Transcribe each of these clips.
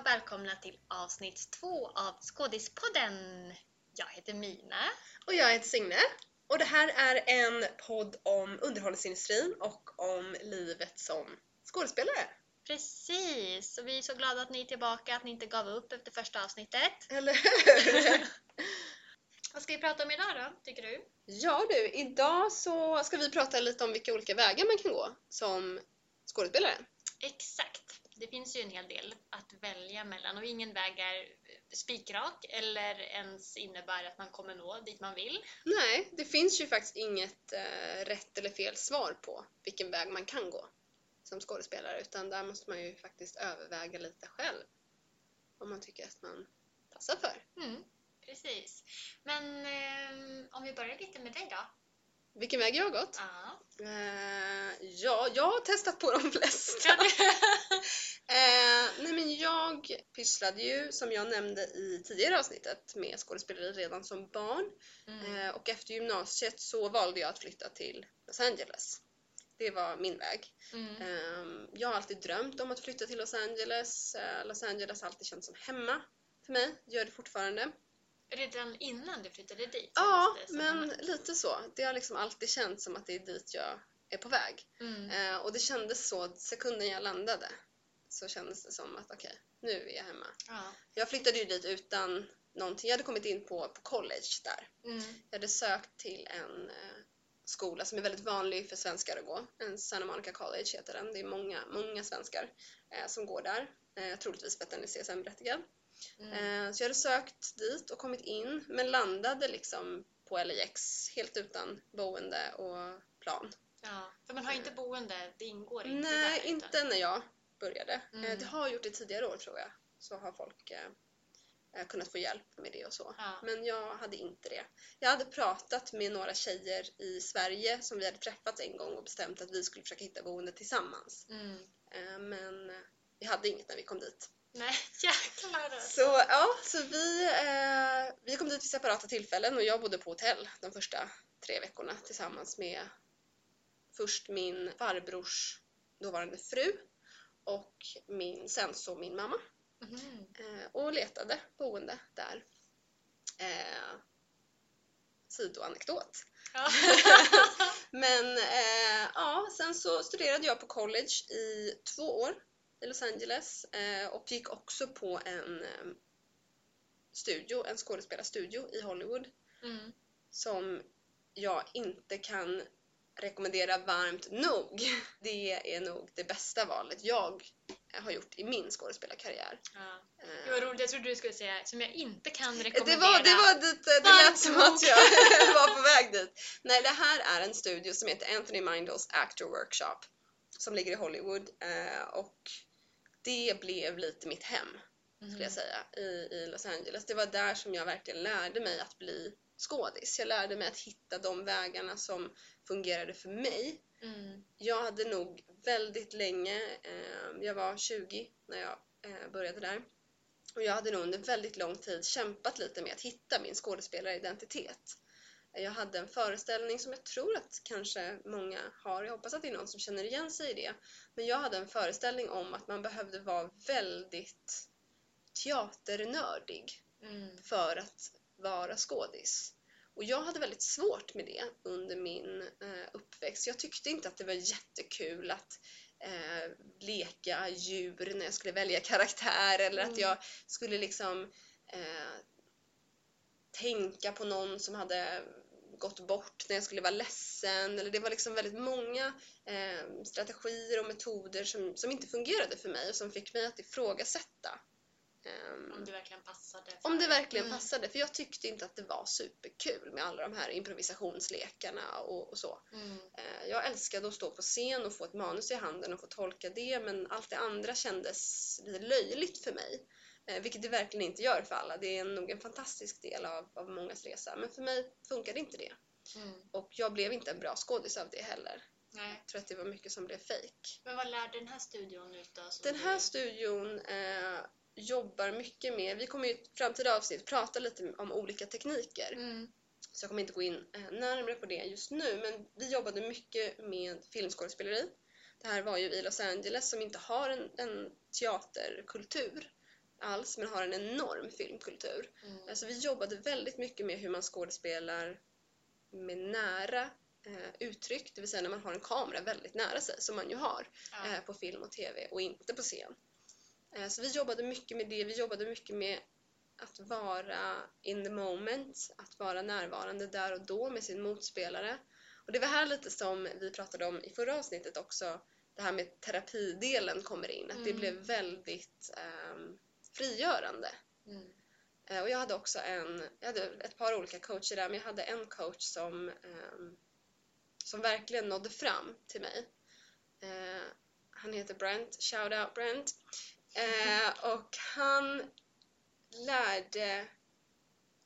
och välkomna till avsnitt två av Skådispodden. Jag heter Mina. Och jag heter Signe. Och det här är en podd om underhållningsindustrin och om livet som skådespelare. Precis, och vi är så glada att ni är tillbaka, att ni inte gav upp efter första avsnittet. Eller hur? Vad ska vi prata om idag då, tycker du? ja du, idag så ska vi prata lite om vilka olika vägar man kan gå som skådespelare. Exakt. Det finns ju en hel del att välja mellan och ingen väg är spikrak eller ens innebär att man kommer nå dit man vill. Nej, det finns ju faktiskt inget eh, rätt eller fel svar på vilken väg man kan gå som skådespelare utan där måste man ju faktiskt överväga lite själv om man tycker att man passar för. Mm, precis. Men eh, om vi börjar lite med dig då? Vilken väg jag har gått? Ja. Eh, ja, jag har testat på de flesta. Eh, nej men jag pysslade ju, som jag nämnde i tidigare avsnittet, med skådespeleri redan som barn. Mm. Eh, och efter gymnasiet så valde jag att flytta till Los Angeles. Det var min väg. Mm. Eh, jag har alltid drömt om att flytta till Los Angeles. Los Angeles har alltid känts som hemma för mig, gör det fortfarande. Redan innan du flyttade dit? Ja, men att- lite så. Det har liksom alltid känts som att det är dit jag är på väg. Mm. Eh, och det kändes så sekunden jag landade. Så kändes det som att okej, nu är jag hemma. Ja. Jag flyttade ju dit utan någonting. Jag hade kommit in på, på college där. Mm. Jag hade sökt till en eh, skola som är väldigt vanlig för svenskar att gå. En Santa Monica College heter den. Det är många, många svenskar eh, som går där. Eh, troligtvis för att den är CSN-berättigad. Mm. Eh, så jag hade sökt dit och kommit in men landade liksom på LAX helt utan boende och plan. Ja, för man har inte boende, det ingår inte Nej, där. inte utan- när jag började. Mm. Eh, Det har gjort det tidigare år tror jag. Så har folk eh, kunnat få hjälp med det och så. Ja. Men jag hade inte det. Jag hade pratat med några tjejer i Sverige som vi hade träffat en gång och bestämt att vi skulle försöka hitta boende tillsammans. Mm. Eh, Men vi hade inget när vi kom dit. Nej, jäklar alltså. Så ja, så vi, eh, vi kom dit vid separata tillfällen och jag bodde på hotell de första tre veckorna tillsammans med först min farbrors dåvarande fru och min, sen så min mamma Mhm. eh, och letade boende där. Eh, sidoanekdot. Ja. Men eh, ja, sen så studerade jag på college i två år i Los Angeles eh, och gick också på en eh, studio, en skådespelarstudio i Hollywood mm. som jag inte kan rekommendera varmt nog. Det är nog det bästa valet jag har gjort i min skådespelarkarriär. ja. Eh, Det var roligt, jag trodde du skulle säga som jag inte kan det rekommendera. var, det var dit, det lät som att jag var på väg dit. Nej, det här är en studio som heter Anthony Mindles Actor Workshop som ligger i Hollywood och det blev lite mitt hem Mhm. skulle jag säga i, i Los Angeles. Det var där som jag verkligen lärde mig att bli skådis. Jag lärde mig att hitta de vägarna som fungerade för mig. Mm. Jag hade nog väldigt länge, eh, jag var 20 när jag eh, började där, och jag hade nog under väldigt lång tid kämpat lite med att hitta min skådespelaridentitet. Jag hade en föreställning som jag tror att kanske många har, jag hoppas att det är någon som känner igen sig i det, men jag hade en föreställning om att man behövde vara väldigt teaternördig Mm. för att vara skådis. Och jag hade väldigt svårt med det under min eh, uppväxt. Jag tyckte inte att det var jättekul att eh, leka djur när jag skulle välja karaktär eller att Mm. jag skulle liksom eh, tänka på någon som hade gått bort när jag skulle vara ledsen. Eller det var liksom väldigt många eh, strategier och metoder som, som inte fungerade för mig och som fick mig att ifrågasätta ehm, Om det verkligen passade. om det verkligen Mm. passade, för jag tyckte inte att det var superkul med alla de här improvisationslekarna och, och så. Mm. Eh, Jag älskade att stå på scen och få ett manus i handen och få tolka det men allt det andra kändes lite löjligt för mig. Eh, Vilket det verkligen inte gör för alla. Det är nog en fantastisk del av, av mångas resa. Men för mig funkade inte det. Mm. Och jag blev inte en bra skådis av det heller. Nej. Jag tror att det var mycket som blev fake. Men vad lärde den här studion ut då? Den här du- studion eh, jobbar mycket med, vi kommer ju i framtida avsnitt prata lite om olika tekniker. Mm. Så jag kommer inte gå in eh, närmare på det just nu men vi jobbade mycket med filmskådespeleri. Det här var ju i Los Angeles som inte har en, en teaterkultur. Alls men har en enorm filmkultur. Mm. Alltså vi jobbade väldigt mycket med hur man skådespelar med nära eh, uttryck, det vill säga när man har en kamera väldigt nära sig, som man ju har Ja. eh, på film och TV och inte på scen. Eh, så vi jobbade mycket med det, vi jobbade mycket med att vara in the moment, att vara närvarande där och då med sin motspelare. Och det var här lite som vi pratade om i förra avsnittet också, det här med terapidelen kommer in, att det Mm. blev väldigt ehm, frigörande. Mm. Eh, Och jag hade också en, jag hade ett par olika coacher där, men jag hade en coach som, ehm, som verkligen nådde fram till mig. Eh, han heter Brent, shout out Brent. Eh, och han lärde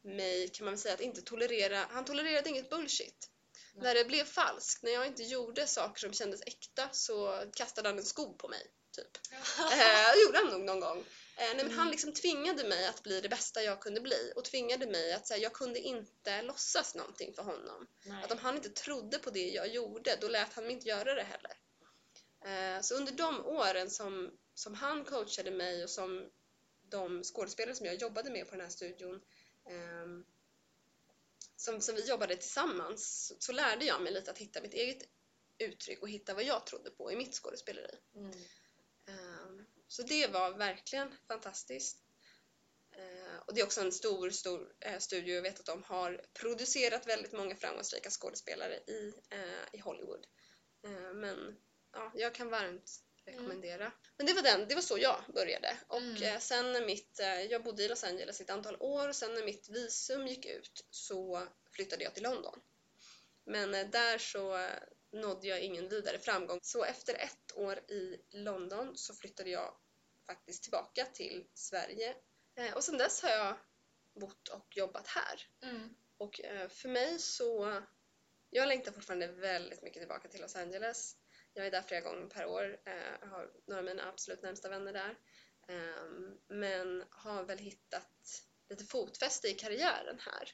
mig, kan man säga, att inte tolerera, han tolererade inget bullshit. Nej. När det blev falskt, när jag inte gjorde saker som kändes äkta så kastade han en sko på mig, typ. Det gjorde han nog någon gång. Eh, nej, men han Mm. liksom tvingade mig att bli det bästa jag kunde bli och tvingade mig att säga jag kunde inte låtsas någonting för honom. Nej. Att om han inte trodde på det jag gjorde, då lät han mig inte göra det heller. Eh, så under de åren som, som han coachade mig och som de skådespelare som jag jobbade med på den här studion ehm, som, som vi jobbade tillsammans så, så lärde jag mig lite att hitta mitt eget uttryck och hitta vad jag trodde på i mitt skådespeleri. Mm. Så det var verkligen fantastiskt. Eh, Och det är också en stor, stor eh, studio jag vet att de har producerat väldigt många framgångsrika skådespelare i, eh, i Hollywood. Men ja, jag kan varmt rekommendera. Men det var, den, det var så jag började. Och Mm. sen mitt, jag bodde i Los Angeles ett antal år och sen när mitt visum gick ut så flyttade jag till London. Men där så nådde jag ingen vidare framgång. Så efter ett år i London så flyttade jag faktiskt tillbaka till Sverige. Eh, Och sen dess har jag bott och jobbat här. Mm. Och eh, för mig så... Jag längtar fortfarande väldigt mycket tillbaka till Los Angeles. Jag är där flera gånger per år. Eh, Jag har några av mina absolut närmsta vänner där. Ehm, Men har väl hittat lite fotfäste i karriären här.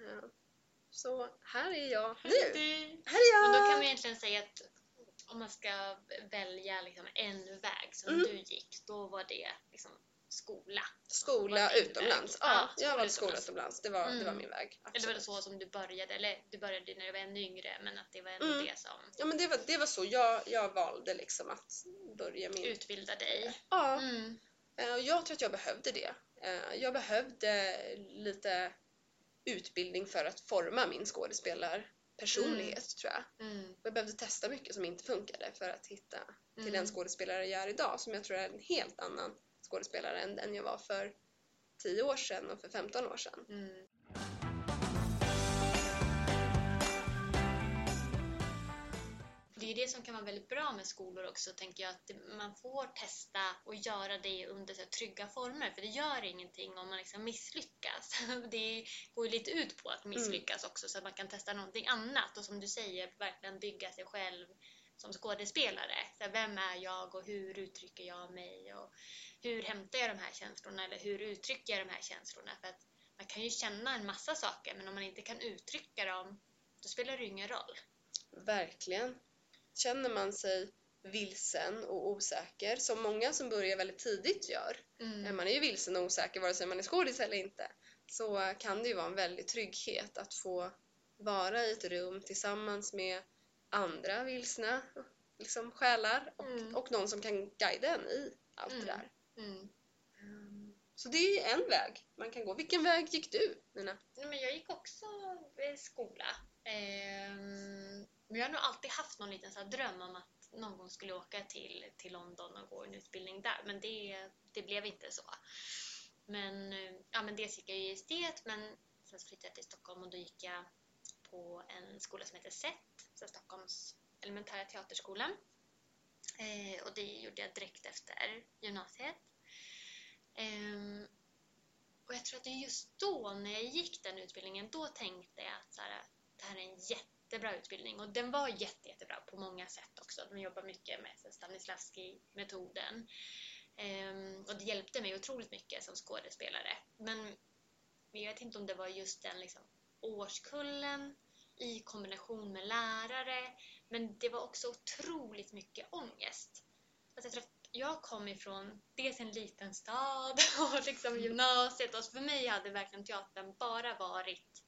Eh, Så här är jag nu. Här är jag! Men då kan man egentligen säga att om man ska välja liksom en väg som Mm. du gick, då var det liksom skola. Skola utomlands. Ja, Ja, jag valt skola utomlands. Det var, det var Mm. min väg. Eller var det absolut. så som du började? Eller du började när du var ännu yngre, men att det var ändå Mm. det som Ja, men det var, det var så. Jag, jag valde liksom att börja min... utbildade dig. Ja, Mm. eh, jag tror att jag behövde det. Eh, Jag behövde lite utbildning för att forma min skådespelarpersonlighet, tror jag. Mm. Och Jag behövde testa mycket som inte funkade för att hitta till Mm. den skådespelare jag är idag, som jag tror är en helt annan skådespelare än den jag var för 10 år sedan och för 15 år sedan. Det är ju det som kan vara väldigt bra med skolor också, tänker jag, att man får testa och göra det under så här, trygga former, för det gör ingenting om man liksom misslyckas. Det går ju lite ut på att misslyckas också, så att man kan testa någonting annat och som du säger, verkligen bygga sig själv som skådespelare. Så här, vem är jag och hur uttrycker jag mig och hur hämtar jag de här känslorna eller hur uttrycker jag de här känslorna? För att man kan ju känna en massa saker, men om man inte kan uttrycka dem, då spelar det ingen roll. Verkligen. Känner man sig vilsen och osäker, som många som börjar väldigt tidigt gör, Mm. Eh, man är ju vilsen och osäker vare sig man är skådis eller inte, så kan det ju vara en väldig trygghet att få vara i ett rum tillsammans med andra vilsna liksom, själar och, Mm. och någon som kan guida en i allt Mm. det där. Mm. Ehm, Så det är ju en väg man kan gå. Vilken väg gick du, Nina? Nej, men jag gick också i skola. Ehm, men jag har nog alltid haft någon liten så här dröm om att någon gång skulle åka till, till London och gå en utbildning där. Men det, det blev inte så. Men, eh, ja, men dels gick jag i estet, men sen flyttade jag till Stockholm och då gick jag på en skola som heter SET, så Stockholms elementära teaterskola. Eh, och det gjorde jag direkt efter gymnasiet. Eh, och jag tror att det just då, när jag gick den utbildningen, då tänkte jag att så här, det här är en jättebra utbildning. Och den var jätte, jättebra på många sätt också. De jobbar mycket med Stanislavski-metoden. Um, och det hjälpte mig otroligt mycket som skådespelare. Men jag vet inte om det var just den liksom, årskullen i kombination med lärare. Men det var också otroligt mycket ångest. Alltså jag, tror att jag kom ifrån dels en liten stad och liksom gymnasiet och för mig hade verkligen teatern bara varit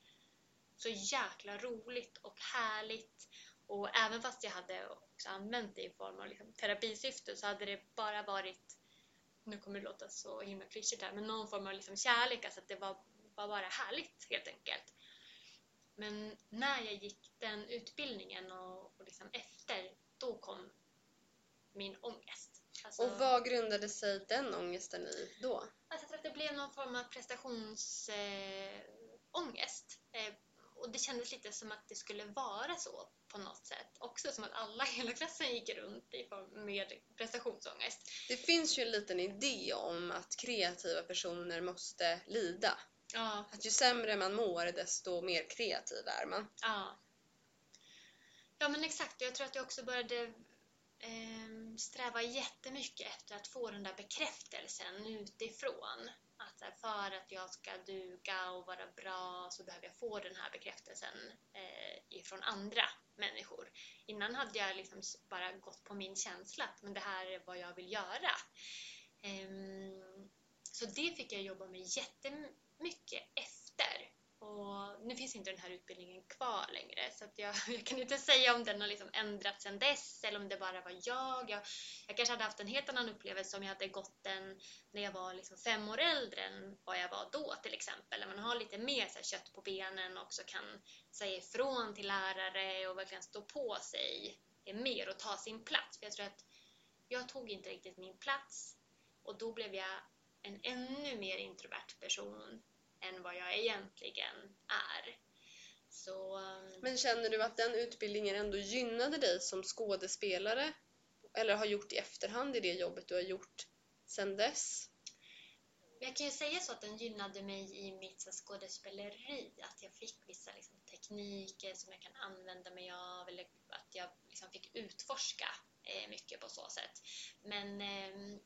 så jäkla roligt och härligt och även fast jag hade också använt det i form av liksom terapisyfte så hade det bara varit nu kommer det låta så himla klyschigt här men någon form av liksom kärlek, alltså att det var, var bara härligt helt enkelt. Men när jag gick den utbildningen och, och liksom efter, då kom min ångest. Alltså, Och vad grundade sig den ångesten i då? alltså att det blev någon form av prestationsångest. Ångest. eh, och det kändes lite som att det skulle vara så på något sätt. Också som att alla i hela klassen gick runt i form med prestationsångest. Det finns ju en liten idé om att kreativa personer måste lida. Ja, Att ju sämre man mår desto mer kreativ är man. ja. Ja men exakt, jag tror att jag också började eh, sträva jättemycket efter att få den där bekräftelsen utifrån. Att här, för att jag ska duga och vara bra så behöver jag få den här bekräftelsen eh, ifrån andra människor. Innan hade jag liksom bara gått på min känsla att men det här är vad jag vill göra. Ehm, så det fick jag jobba med jättemycket efter. Och nu finns inte den här utbildningen kvar längre så att jag, jag kan inte säga om den har liksom ändrats sedan dess eller om det bara var jag. jag. Jag kanske hade haft en helt annan upplevelse om jag hade gått den när jag var liksom fem år äldre än vad jag var då till exempel. När man har lite mer så här, kött på benen och också kan säga ifrån till lärare och verkligen stå på sig mer och ta sin plats. För jag tror att jag tog inte riktigt min plats och då blev jag en ännu mer introvert person än vad jag egentligen är. Så um, Men känner du att den utbildningen ändå gynnade dig som skådespelare? Eller har gjort i efterhand i det jobbet du har gjort sedan dess? jag kan ju säga så att den gynnade mig i mitt skådespeleri. Att jag fick vissa liksom, tekniker som jag kan använda mig av eller att jag liksom, fick utforska eh, mycket på så sätt. Men, ehm,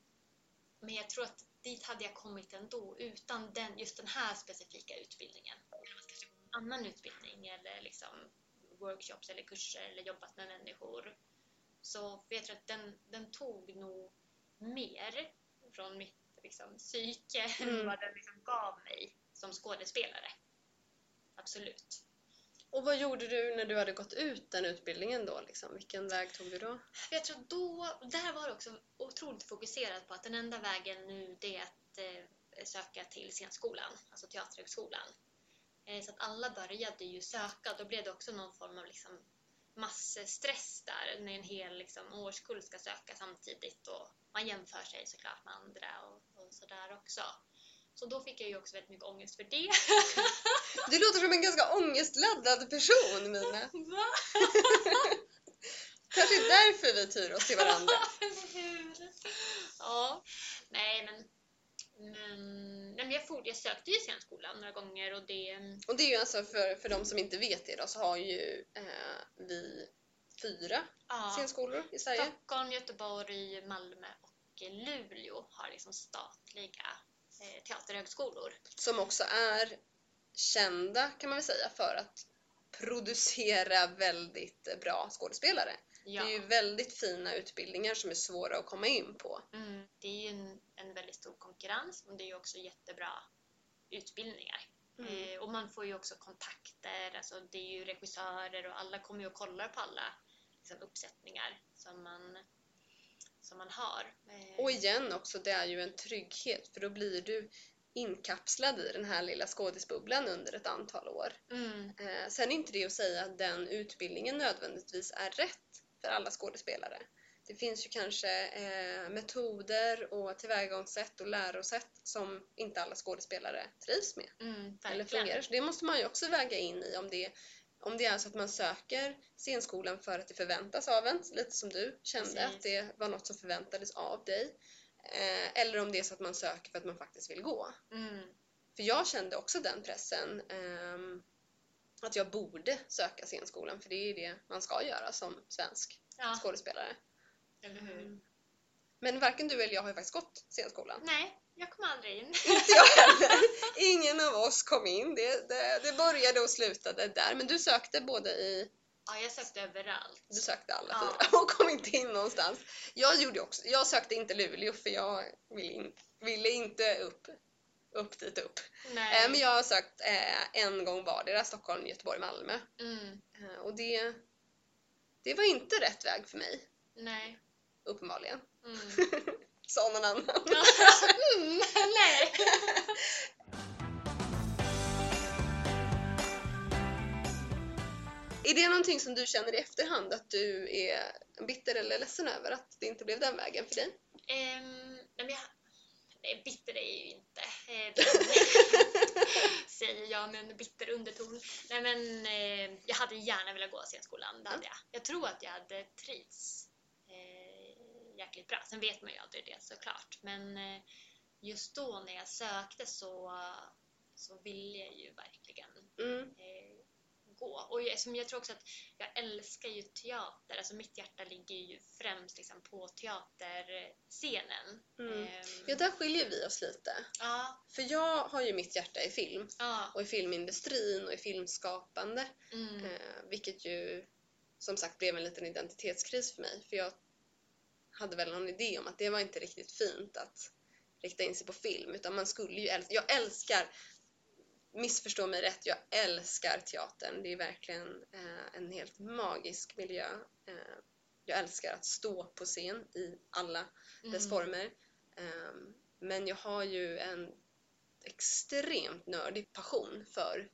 men jag tror att dit hade jag kommit ändå utan den, just den här specifika utbildningen. Jag kanske gått en annan utbildning eller liksom workshops eller kurser eller jobbat med människor. Så jag tror att den, den tog nog mer från mitt liksom, psyke än Mm. vad den liksom gav mig som skådespelare. Absolut. Och vad gjorde du när du hade gått ut den utbildningen då? Liksom? Vilken väg tog du då? Jag tror då, där var det också otroligt fokuserat på att den enda vägen nu det är att eh, söka till scenskolan, alltså Teaterhögskolan. Eh, så att alla började ju söka. Då blev det också någon form av liksom massstress där när en hel liksom, årskull ska söka samtidigt och man jämför sig såklart med andra och, och sådär också. Så då fick jag ju också väldigt mycket ångest för det. Du låter som en ganska ångestladdad person Mina. Va? Kanske är därför vi tyr oss till varandra. Ja, nej men... Men, nej, men jag, for, jag sökte ju scenskolan några gånger och det... Och det är ju alltså för, för de som inte vet det då så har ju eh, vi fyra Ja, scenskolor i Sverige. Stockholm, Göteborg, Malmö och Luleå har liksom statliga teaterhögskolor. Som också är kända kan man väl säga för att producera väldigt bra skådespelare. Ja. Det är ju väldigt fina utbildningar som är svåra att komma in på. Mm, det är ju en, en väldigt stor konkurrens men det är ju också jättebra utbildningar. Mm. Eh, och man får ju också kontakter, alltså det är ju regissörer och alla kommer ju och kollar på alla liksom, uppsättningar som man, som man har. Eh, Och igen också, det är ju en trygghet för då blir du inkapslad i den här lilla skådisbubblan under ett antal år. mm, Eh, sen är inte det att säga att den utbildningen nödvändigtvis är rätt för alla skådespelare. Det finns ju kanske eh, metoder och tillvägagångssätt och lärosätt som inte alla skådespelare trivs med mm, eller fungerar. Så det måste man ju också väga in i om det, om det är så att man söker scenskolan för att det förväntas av en, lite som du kände Precis. att det var något som förväntades av dig. Eh, eller om det är så att man söker för att man faktiskt vill gå. Mm, För jag kände också den pressen ehm, att jag borde söka scenskolan för det är det man ska göra som svensk ja, skådespelare. eller hur? Men varken du eller jag har ju faktiskt gått scenskolan. Nej, jag kom aldrig in. Inte jag heller. Ingen av oss kom in. Det, det, det började och slutade där. Men du sökte både i Ja, jag sökte överallt. Du sökte alla Ja. fyra och kom inte in någonstans. Jag gjorde också, jag sökte inte Luleå för jag ville, in, ville inte upp, upp dit upp. Nej. Eh, men jag har sökt eh, en gång vardera, Stockholm, Göteborg, Malmö. Mm. Eh, och det, det var inte rätt väg för mig, Nej. Uppenbarligen. Mm. Sa någon annan. mm, nej. Är det någonting som du känner i efterhand att du är bitter eller ledsen över att det inte blev den vägen för dig? Nej, men jag, nej, bitter är ju inte. Eh, säger jag med en bitter underton. Nej, men eh, jag hade gärna velat gå scenskolan, det hade jag. Jag tror att jag hade trivts jäkligt bra. Sen vet man ju aldrig det såklart. Men eh, just då när jag sökte så, så ville jag ju verkligen Mm. eh, gå. Och jag, som jag tror också att jag älskar ju teater, alltså mitt hjärta ligger ju främst liksom på teaterscenen. Mm. Ehm, Ja, där skiljer vi oss lite. ja, För jag har ju mitt hjärta i film ja, och i filmindustrin och i filmskapande. mm, Eh, vilket ju som sagt blev en liten identitetskris för mig. För jag hade väl någon idé om att det var inte riktigt fint att rikta in sig på film. Utan man skulle ju älska, jag älskar, missförstå mig rätt, jag älskar teatern. Det är verkligen eh, en helt magisk miljö. Eh, jag älskar att stå på scen i alla dess mm, former. Ehm, men jag har ju en extremt nördig passion för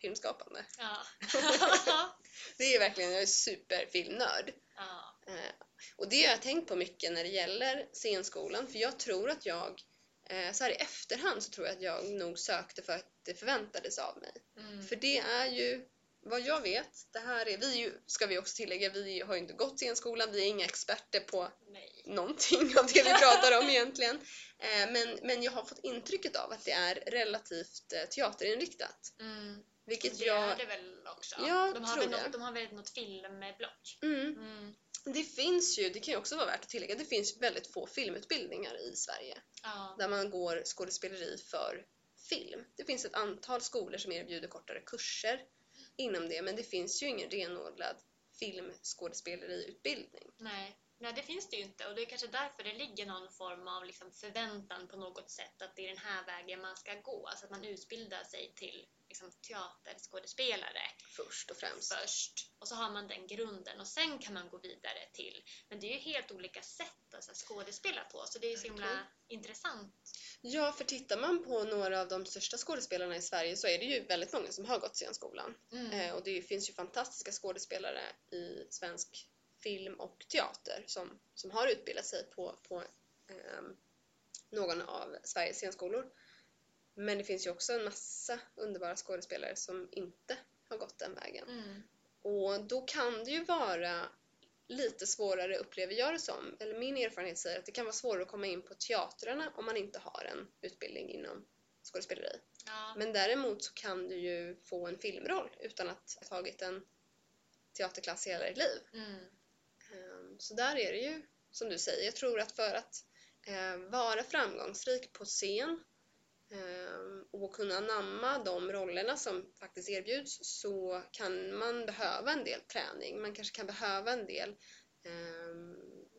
filmskapande. ja. Det är verkligen, jag är superfilmnörd. ja. Eh, och det har jag tänkt på mycket när det gäller scenskolan för jag tror att jag, eh, så här i efterhand så tror jag att jag nog sökte för att det förväntades av mig. Mm, För det är ju, vad jag vet, det här är, vi ju, ska vi också tillägga, vi har ju inte gått scenskolan, vi är inga experter på nej. någonting av det vi pratar om egentligen. Eh, men, men jag har fått intrycket av att det är relativt teaterinriktat. Mm, Vilket det jag... är det väl också? Ja, de, har tror väl det. något, de har väl något filmblock? Mm. Mm, Det finns ju, det kan ju också vara värt att tillägga, det finns väldigt få filmutbildningar i Sverige ja. där man går skådespeleri för film. Det finns ett antal skolor som erbjuder kortare kurser inom det men det finns ju ingen renodlad filmskådespeleriutbildning. Nej. Nej, det finns det ju inte och det är kanske därför det ligger någon form av liksom förväntan på något sätt att det är den här vägen man ska gå. Alltså att man utbildar sig till liksom, teaterskådespelare Först och främst. först och så har man den grunden och sen kan man gå vidare till. Men det är ju helt olika sätt att så här, skådespela på så det är så himla Verkligen. intressant. Ja, för tittar man på några av de största skådespelarna i Sverige så är det ju väldigt många som har gått scenskolan. Mm. Eh, och det finns ju fantastiska skådespelare i svensk film och teater som, som har utbildat sig på, på ehm, någon av Sveriges scenskolor. Men det finns ju också en massa underbara skådespelare som inte har gått den vägen. Mm. Och då kan det ju vara lite svårare upplever jag det som, eller min erfarenhet säger att det kan vara svårare att komma in på teatrarna om man inte har en utbildning inom skådespeleri. Ja. Men däremot så kan du ju få en filmroll utan att ha tagit en teaterklass i hela ditt liv. Mm. Så där är det ju, som du säger, jag tror att för att eh, vara framgångsrik på scen eh, och kunna namna de rollerna som faktiskt erbjuds så kan man behöva en del träning. Man kanske kan behöva en del eh,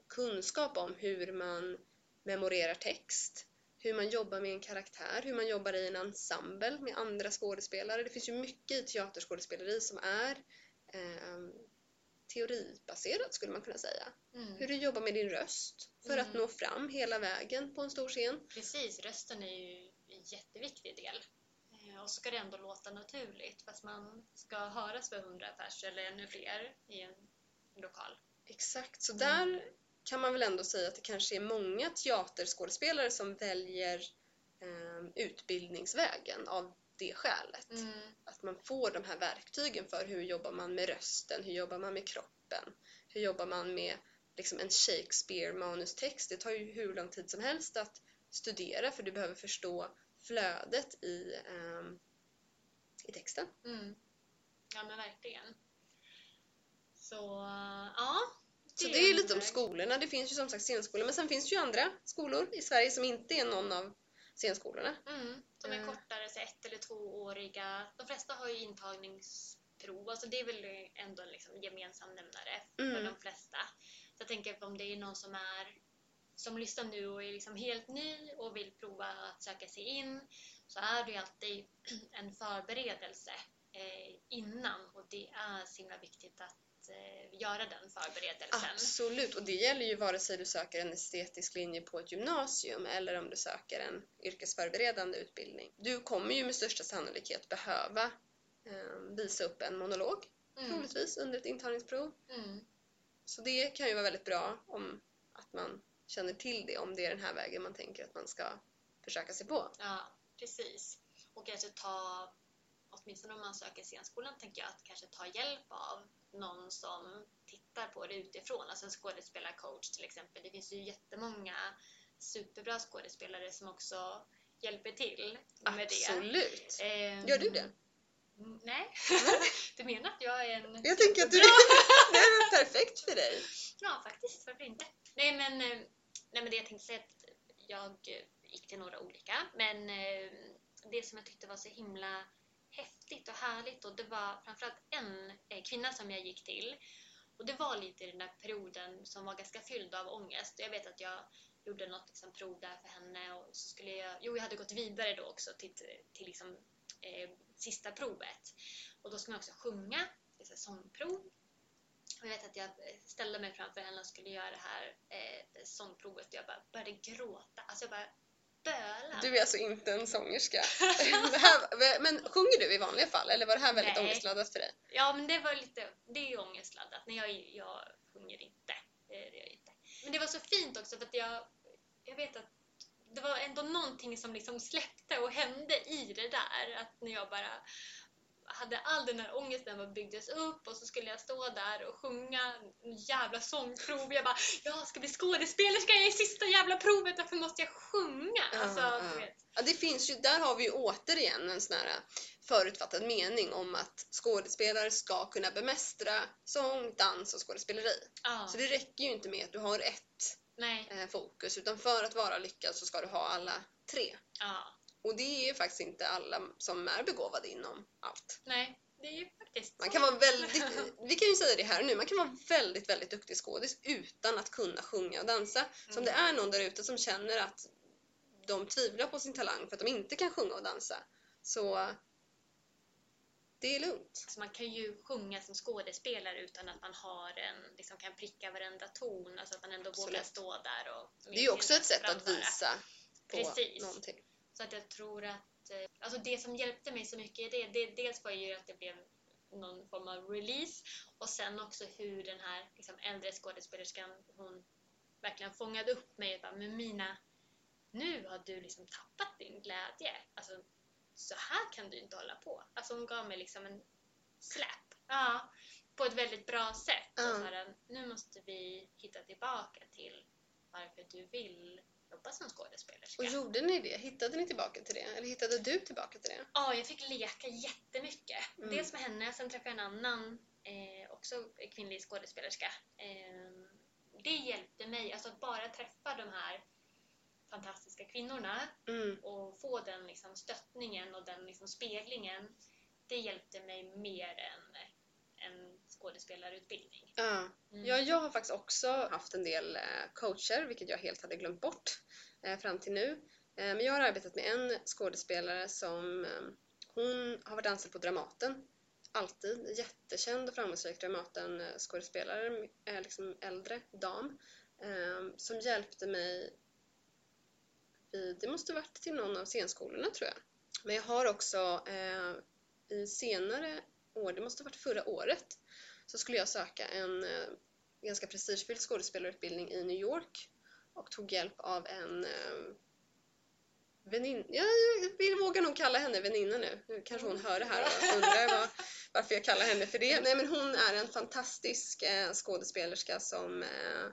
kunskap om hur man memorerar text, hur man jobbar med en karaktär, hur man jobbar i en ensemble med andra skådespelare. Det finns ju mycket i teaterskådespeleri som är eh, teoribaserat skulle man kunna säga. Mm. Hur du jobbar med din röst för att Mm. nå fram hela vägen på en stor scen. Precis, rösten är ju en jätteviktig del. Eh, Och så ska det ändå låta naturligt fast man ska höras för hundra pers eller ännu fler i en lokal. Exakt, så Mm. där kan man väl ändå säga att det kanske är många teaterskådespelare som väljer eh, utbildningsvägen av det skälet. Mm. Att man får de här verktygen för hur jobbar man med rösten, hur jobbar man med kroppen, hur jobbar man med liksom en Shakespeare-manustext. Det tar ju hur lång tid som helst att studera för du behöver förstå flödet i, ehm, i texten. Mm. Ja men verkligen. Så ja. Så det är ju lite om skolorna. Det finns ju som sagt scenskolor men sen finns det ju andra skolor i Sverige som inte är någon av scenskolorna. Mm, de är Eh. kortare, så ett eller tvååriga. De flesta har ju prov. Alltså det är väl ändå en liksom gemensam nämnare Mm. för de flesta. Så jag tänker om det är någon som är som lyssnar nu och är liksom helt ny och vill prova att söka sig in så är det ju alltid en förberedelse eh, innan och det är så himla viktigt att eh, göra den förberedelsen. Absolut, och det gäller ju vare sig du söker en estetisk linje på ett gymnasium eller om du söker en yrkesförberedande utbildning. Du kommer ju med största sannolikhet behöva eh, visa upp en monolog, Mm. troligtvis, under ett intagningsprov. Mm. Så det kan ju vara väldigt bra om att man känner till det, om det är den här vägen man tänker att man ska försöka sig på. Ja, precis. Och kanske ta, åtminstone om man söker scenskolan, tänker jag att kanske ta hjälp av någon som tittar på det utifrån, alltså en skådespelarcoach till exempel. Det finns ju jättemånga superbra skådespelare som också hjälper till med det. Absolut! Ehm, Gör du det? mm, Nej. du menar att jag är en Jag tänker att du, det är perfekt för dig. Ja, faktiskt. Varför inte? Nej, men, eh, nej, men det jag tänkte säga att jag gick till några olika, men eh, det som jag tyckte var så himla häftigt och härligt. Och det var framförallt en eh, kvinna som jag gick till. Och det var lite i den där perioden som var ganska fylld av ångest. Jag vet att jag gjorde något liksom, prov där för henne. Och så skulle jag, jo jag hade gått vidare då också till, till liksom, eh, sista provet. Och då ska man också sjunga, det är sångprov. Och jag vet att jag ställde mig framför henne och skulle göra det här eh, sångprovet. Och jag bara började gråta. Alltså jag bara bölade. Du är alltså inte en sångerska. Här, men sjunger du i vanliga fall eller var det här väldigt Nej. ångestladdat för dig? Ja, men det var lite, det är ju ångestladdat. Nej, jag, jag sjunger inte. Det gör jag inte. Men det var så fint också för att jag, jag vet att det var ändå någonting som liksom släppte och hände i det där. Att när jag bara hade all den här ångesten som byggdes upp och så skulle jag stå där och sjunga en jävla sångprov. Jag bara, jag ska bli skådespelerska, jag är i sista jävla provet, varför måste jag sjunga? Ja, alltså, vet. Ja, det finns ju, där har vi ju återigen en sån här förutfattad mening om att skådespelare ska kunna bemästra sång, dans och skådespeleri. Ja, Så det räcker ju inte med att du har ett nej, eh, fokus utan för att vara lyckad så ska du ha alla tre. ja, Och det är ju faktiskt inte alla som är begåvade inom allt. nej. Det är ju faktiskt Man kan vara väldigt, vi kan ju säga det här nu, man kan vara väldigt, väldigt duktig skådis utan att kunna sjunga och dansa. Så om det är någon där ute som känner att de tvivlar på sin talang för att de inte kan sjunga och dansa, så det är lugnt. Alltså man kan ju sjunga som skådespelare utan att man har en, liksom kan pricka varenda ton, alltså att man ändå vågar Absolut. stå där och Det är ju också ett sätt att visa på Precis. någonting. Så att jag tror att, eh, alltså det som hjälpte mig så mycket i det, det, dels var ju att det blev någon form av release och sen också hur den här liksom, äldre skådespelerskan, hon verkligen fångade upp mig och bara, men Mina, nu har du liksom tappat din glädje. Alltså, så här kan du inte hålla på. Alltså hon gav mig liksom en släpp. Ja, på ett väldigt bra sätt. Och så här, nu måste vi hitta tillbaka till varför du vill jobba som skådespelerska. Och gjorde ni det? Hittade ni tillbaka till det? Eller hittade du tillbaka till det? Ja, jag fick leka jättemycket. Mm. Dels med henne, sen träffade jag en annan, eh, också kvinnlig skådespelerska. Eh, det hjälpte mig, alltså att bara träffa de här fantastiska kvinnorna Mm. och få den liksom, stöttningen och den liksom, speglingen. Det hjälpte mig mer än skådespelarutbildning. Ja. Mm. Ja, jag har faktiskt också haft en del eh, coacher, vilket jag helt hade glömt bort eh, fram till nu. Eh, men jag har arbetat med en skådespelare som hon har varit anställd på Dramaten. Alltid jättekänd och framgångsrik Dramaten-skådespelare, liksom äldre dam. Som hjälpte mig vid, det måste varit till någon av scenskolorna tror jag. Men jag har också i senare år, det måste varit förra året, så skulle jag söka en eh, ganska prestigefylld skådespelarutbildning i New York och tog hjälp av en eh, väninna, jag vill nog kalla henne väninna nu. Nu kanske hon hör det här och undrar var, varför jag kallar henne för det. Nej men hon är en fantastisk eh, skådespelerska som eh,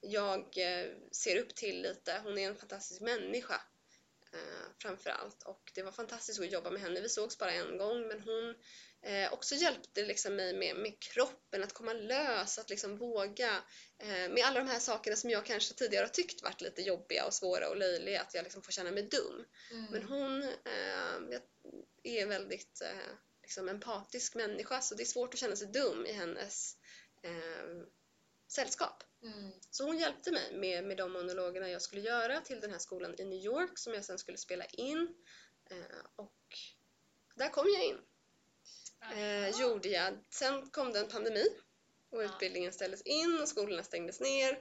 jag eh, ser upp till lite. Hon är en fantastisk människa eh, framför allt och det var fantastiskt att jobba med henne. Vi sågs bara en gång men hon eh, också hjälpte liksom mig med, med kroppen, att komma lös, att liksom våga eh, med alla de här sakerna som jag kanske tidigare har tyckt varit lite jobbiga och svåra och löjliga, att jag liksom får känna mig dum. Mm. Men hon eh, är väldigt eh, liksom, empatisk människa så det är svårt att känna sig dum i hennes eh, sällskap. Mm. Så hon hjälpte mig med, med de monologerna jag skulle göra till den här skolan i New York som jag sen skulle spela in. Eh, och där kom jag in. Eh, gjorde jag. Sen kom det en pandemi och utbildningen ställdes in och skolorna stängdes ner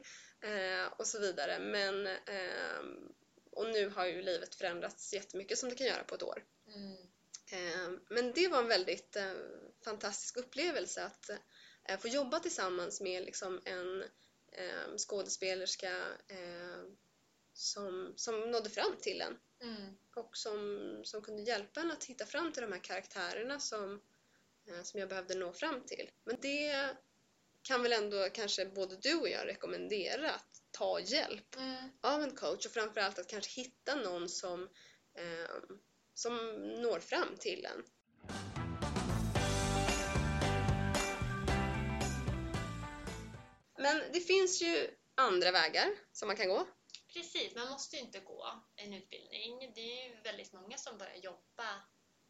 eh, och så vidare. Men, ehm, och nu har ju livet förändrats jättemycket som det kan göra på ett år. Mm. Eh, Men det var en väldigt eh, fantastisk upplevelse att få jobba tillsammans med liksom en eh, skådespelerska eh, som, som nådde fram till en Mm. och som, som kunde hjälpa en att hitta fram till de här karaktärerna som, eh, som jag behövde nå fram till. Men det kan väl ändå kanske både du och jag rekommendera att ta hjälp Mm. av en coach och framförallt att kanske hitta någon som, eh, som når fram till en. Men det finns ju andra vägar som man kan gå. Precis, man måste ju inte gå en utbildning. Det är ju väldigt många som börjar jobba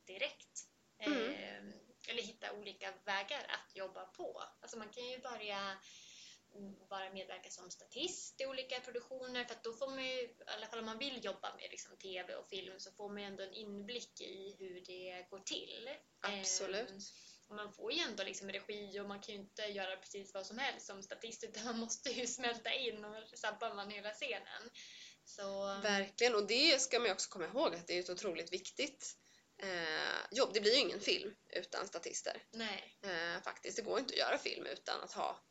direkt. Mm. Eh, eller hitta olika vägar att jobba på. Alltså man kan ju börja mm, bara medverka som statist i olika produktioner för att då får man ju, i alla fall om man vill jobba med liksom TV och film så får man ju ändå en inblick i hur det går till. Absolut. Och man får ju ändå liksom regi och man kan ju inte göra precis vad som helst som statist utan man måste ju smälta in och sabbar man hela scenen. Så, Verkligen, och det ska man ju också komma ihåg att det är ett otroligt viktigt eh, jobb. Det blir ju ingen film utan statister. nej. Eh, faktiskt, det går inte att göra film utan att ha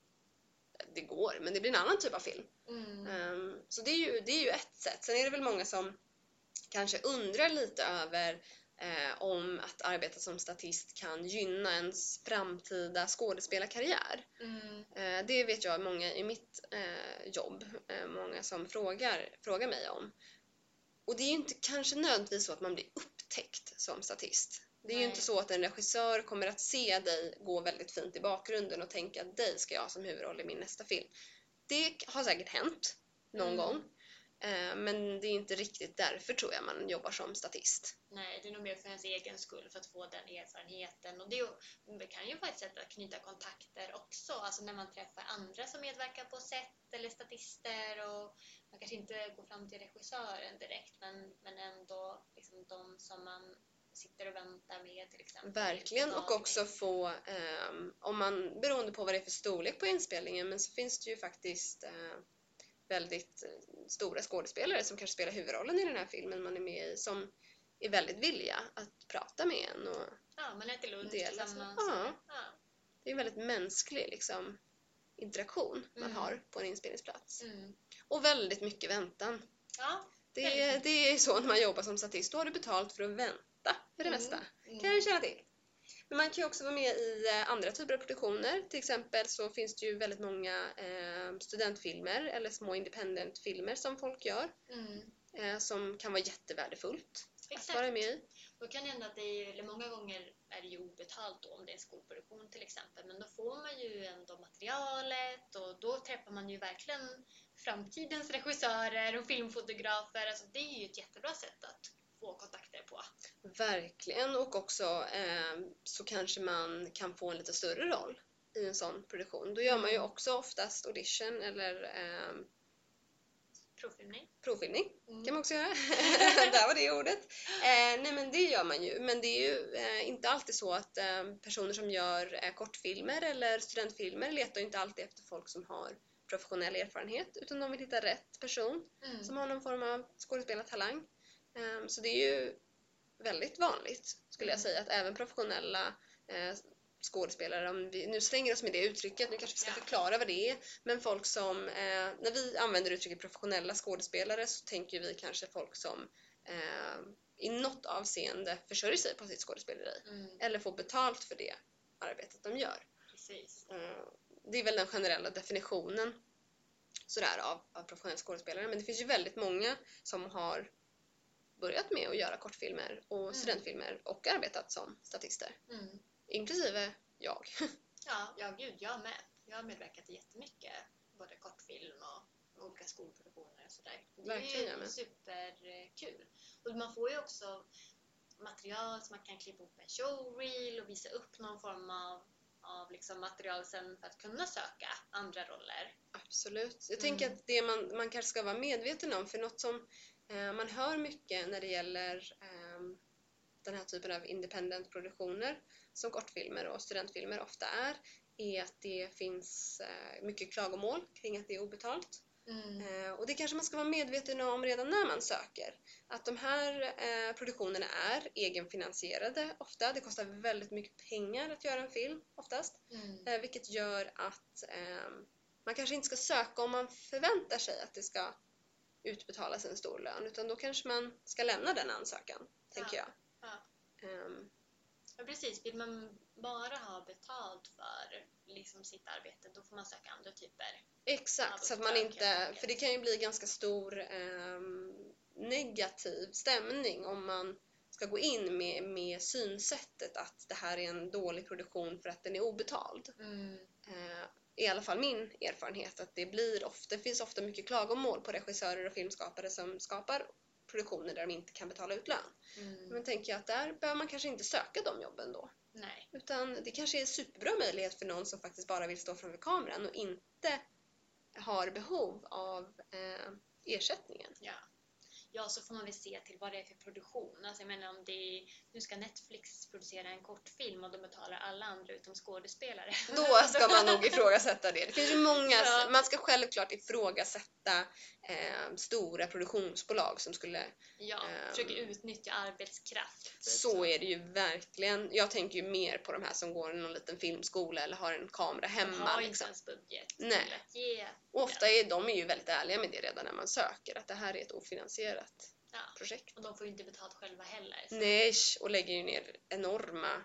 det går, men det blir en annan typ av film. Mm. Ehm, så det är, ju, det är ju ett sätt. Sen är det väl många som kanske undrar lite över eh, om att arbeta som statist kan gynna ens framtida skådespelarkarriär. Mm. Eh, det vet jag många i mitt eh, jobb, eh, många som frågar, frågar mig om. Och det är ju inte kanske nödvändigtvis så att man blir upptäckt som statist. Det är ju Nej. inte så att en regissör kommer att se dig gå väldigt fint i bakgrunden och tänka att dig ska jag ha som huvudroll i min nästa film. Det har säkert hänt någon Mm. gång. Eh, Men det är inte riktigt därför tror jag man jobbar som statist. Nej, det är nog mer för ens egen skull, för att få den erfarenheten. Och det, ju- det kan ju vara ett sätt att knyta kontakter också, alltså när man träffar andra som medverkar på set eller statister och man kanske inte går fram till regissören direkt, men, men ändå liksom de som man sitter och väntar med till exempel. Verkligen, och också få, ehm, om man, beroende på vad det är för storlek på inspelningen, men så finns det ju faktiskt eh, väldigt eh, stora skådespelare som kanske spelar huvudrollen i den här filmen man är med i, som är väldigt villiga att prata med en. Och Ja, man äter lunch Dela tillsammans. Ja. ja. det är en väldigt mänsklig liksom, interaktion man Mm. har på en inspelningsplats. Mm. Och väldigt mycket väntan. ja. Det, Väldigt det är så när man jobbar som statist, då har du betalt för att vänta för det Mm. mesta. Mm. kan jag känna till. Men man kan ju också vara med i eh, andra typer av produktioner. Till exempel så finns det ju väldigt många eh, studentfilmer eller små independent-filmer som folk gör Mm. eh, som kan vara jättevärdefullt att Exakt. vara med i. Då kan det hända att det är, eller många gånger är det ju obetalt då om det är en skolproduktion till exempel, men då får man ju ändå materialet och då träffar man ju verkligen framtidens regissörer och filmfotografer. Alltså det är ju ett jättebra sätt att få kontakter på. Verkligen och också eh, så kanske man kan få en lite större roll i en sån produktion. Då gör man ju också oftast audition eller eh, Provfilmning. provfilmning Mm. kan man också göra. Där var det ordet. Eh, nej men det gör man ju. Men det är ju eh, inte alltid så att eh, personer som gör eh, kortfilmer eller studentfilmer letar ju inte alltid efter folk som har professionell erfarenhet utan de vill hitta rätt person Mm. som har någon form av skådespelartalang. Eh, så det är ju väldigt vanligt skulle jag Mm. säga att även professionella eh, skådespelare, om vi nu slänger oss med det uttrycket, nu kanske vi ska förklara vad det är, men folk som, eh, när vi använder uttrycket professionella skådespelare så tänker vi kanske folk som eh, i något avseende försörjer sig på sitt skådespeleri Mm. eller får betalt för det arbetet de gör. Precis. Det är väl den generella definitionen sådär av, av professionell skådespelare, men det finns ju väldigt många som har börjat med att göra kortfilmer och Mm. studentfilmer och arbetat som statister, Mm. inklusive jag. Ja, ja, gud, jag med. Jag har medverkat i jättemycket, både kortfilm och olika skolproduktioner och sådär. Det Verkligen, är med. superkul. Och man får ju också material som man kan klippa ihop en showreel och visa upp någon form av, av liksom material sen för att kunna söka andra roller. Absolut. Jag tänker Mm. att det man, man kanske ska vara medveten om, för något som man hör mycket när det gäller ehm, den här typen av independent-produktioner som kortfilmer och studentfilmer ofta är, är att det finns eh, mycket klagomål kring att det är obetalt. Eh, och det kanske man ska vara medveten om redan när man söker. Att de här eh, produktionerna är egenfinansierade ofta. Det kostar väldigt mycket pengar att göra en film oftast. Mm. Eh, vilket gör att eh, man kanske inte ska söka om man förväntar sig att det ska utbetalas en stor lön. Utan då kanske man ska lämna den ansökan, tänker jag. Ja. Ehm, Ja, precis. Vill man bara ha betalt för liksom, sitt arbete då får man söka andra typer. Exakt, så att man inte, för det kan ju bli ganska stor ehm, negativ stämning om man ska gå in med, med synsättet att det här är en dålig produktion för att den är obetald. Eh, I alla fall min erfarenhet att det blir ofta, det finns ofta mycket klagomål på regissörer och filmskapare som skapar produktioner där de inte kan betala ut lön. Mm. Men tänker jag att där behöver man kanske inte söka de jobben då. Nej. Utan det kanske är en superbra möjlighet för någon som faktiskt bara vill stå framför kameran och inte har behov av eh, ersättningen. Ja. Ja, så får man väl se till vad det är för produktion. Alltså jag menar om det är, nu ska Netflix producera en kortfilm och de betalar alla andra utom skådespelare. Då ska man nog ifrågasätta det. Det finns ju många, Ja. man ska självklart ifrågasätta eh, stora produktionsbolag som skulle Ja, Ehm. försöker utnyttja arbetskraft. Så är det ju verkligen. Jag tänker ju mer på de här som går i någon liten filmskola eller har en kamera De hemma. har inte Liksom. ens budget Nej. att ge. Och ofta är de är ju väldigt ärliga med det redan när man söker, att det här är ett ofinansierat Ja. projekt. Och de får ju inte betalt själva heller. så- Nej, och lägger ju ner enorma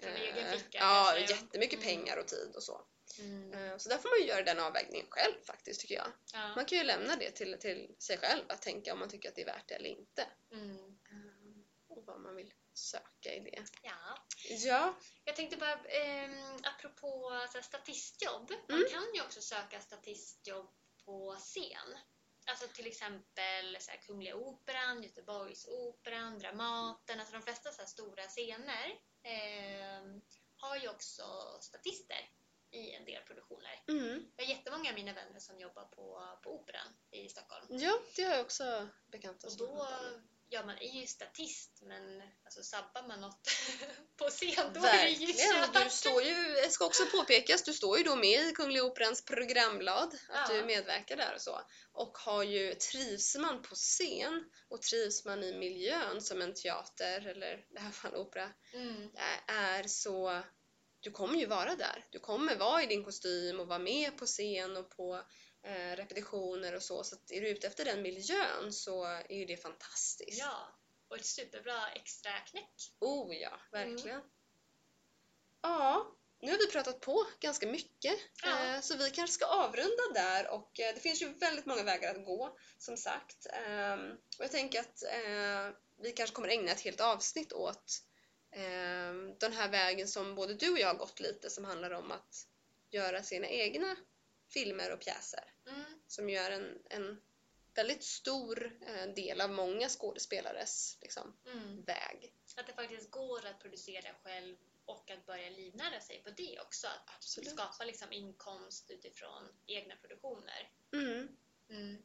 Från egen ficka, ja, kanske. jättemycket Mm. pengar och tid och så. Mm. Eh, Så där får man ju göra den avvägningen själv faktiskt tycker jag. Ja. Man kan ju lämna det till, till sig själv att tänka om man tycker att det är värt det eller inte. Mm. Eh, Och vad man vill söka i det. ja. Ja, Jag tänkte bara, eh, apropå så här, statistjobb. Man Mm. kan ju också söka statistjobb på scen. Alltså till exempel så här, Kungliga Operan, Göteborgsoperan, Dramaten. Alltså de flesta så stora scener eh, har ju också statister i en del produktioner. mm. Jag har jättemånga av mina vänner som jobbar på, på Operan i Stockholm. ja det har jag också bekanta Och som då, jobbar med. Ja man är ju statist men alltså sabbar man något på scen då är det ju Verkligen! Och du kört. står ju, ska också påpekas, du står ju då med i Kungliga Operans programblad, att Ja. du medverkar där och så. Och har ju, trivs man på scen och trivs man i miljön som en teater, eller i det här fallet opera, Mm. är så du kommer ju vara där. Du kommer vara i din kostym och vara med på scen och på eh, repetitioner och så. Så att är du ute efter den miljön så är ju det fantastiskt. Ja, och ett superbra extra knäck. Oh ja, verkligen. Mm. Ja, nu har vi pratat på ganska mycket. Ja. Eh, så vi kanske ska avrunda där och eh, det finns ju väldigt många vägar att gå som sagt. Ehm, och jag tänker att vi kanske kommer ägna ett helt avsnitt åt ehm, den här vägen som både du och jag har gått lite som handlar om att göra sina egna filmer och pjäser Mm. som gör en, en väldigt stor eh, del av många skådespelares liksom, Mm. väg. Att det faktiskt går att producera själv och att börja livnära sig på det också. Att Absolut. skapa liksom inkomst utifrån egna produktioner. Mm. Mm.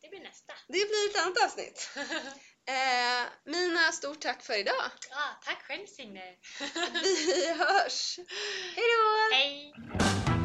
Det blir nästa. Det blir ett annat avsnitt. Eh, Mina, stort tack för idag. ah, tack själv Signe! Vi hörs! Hej då!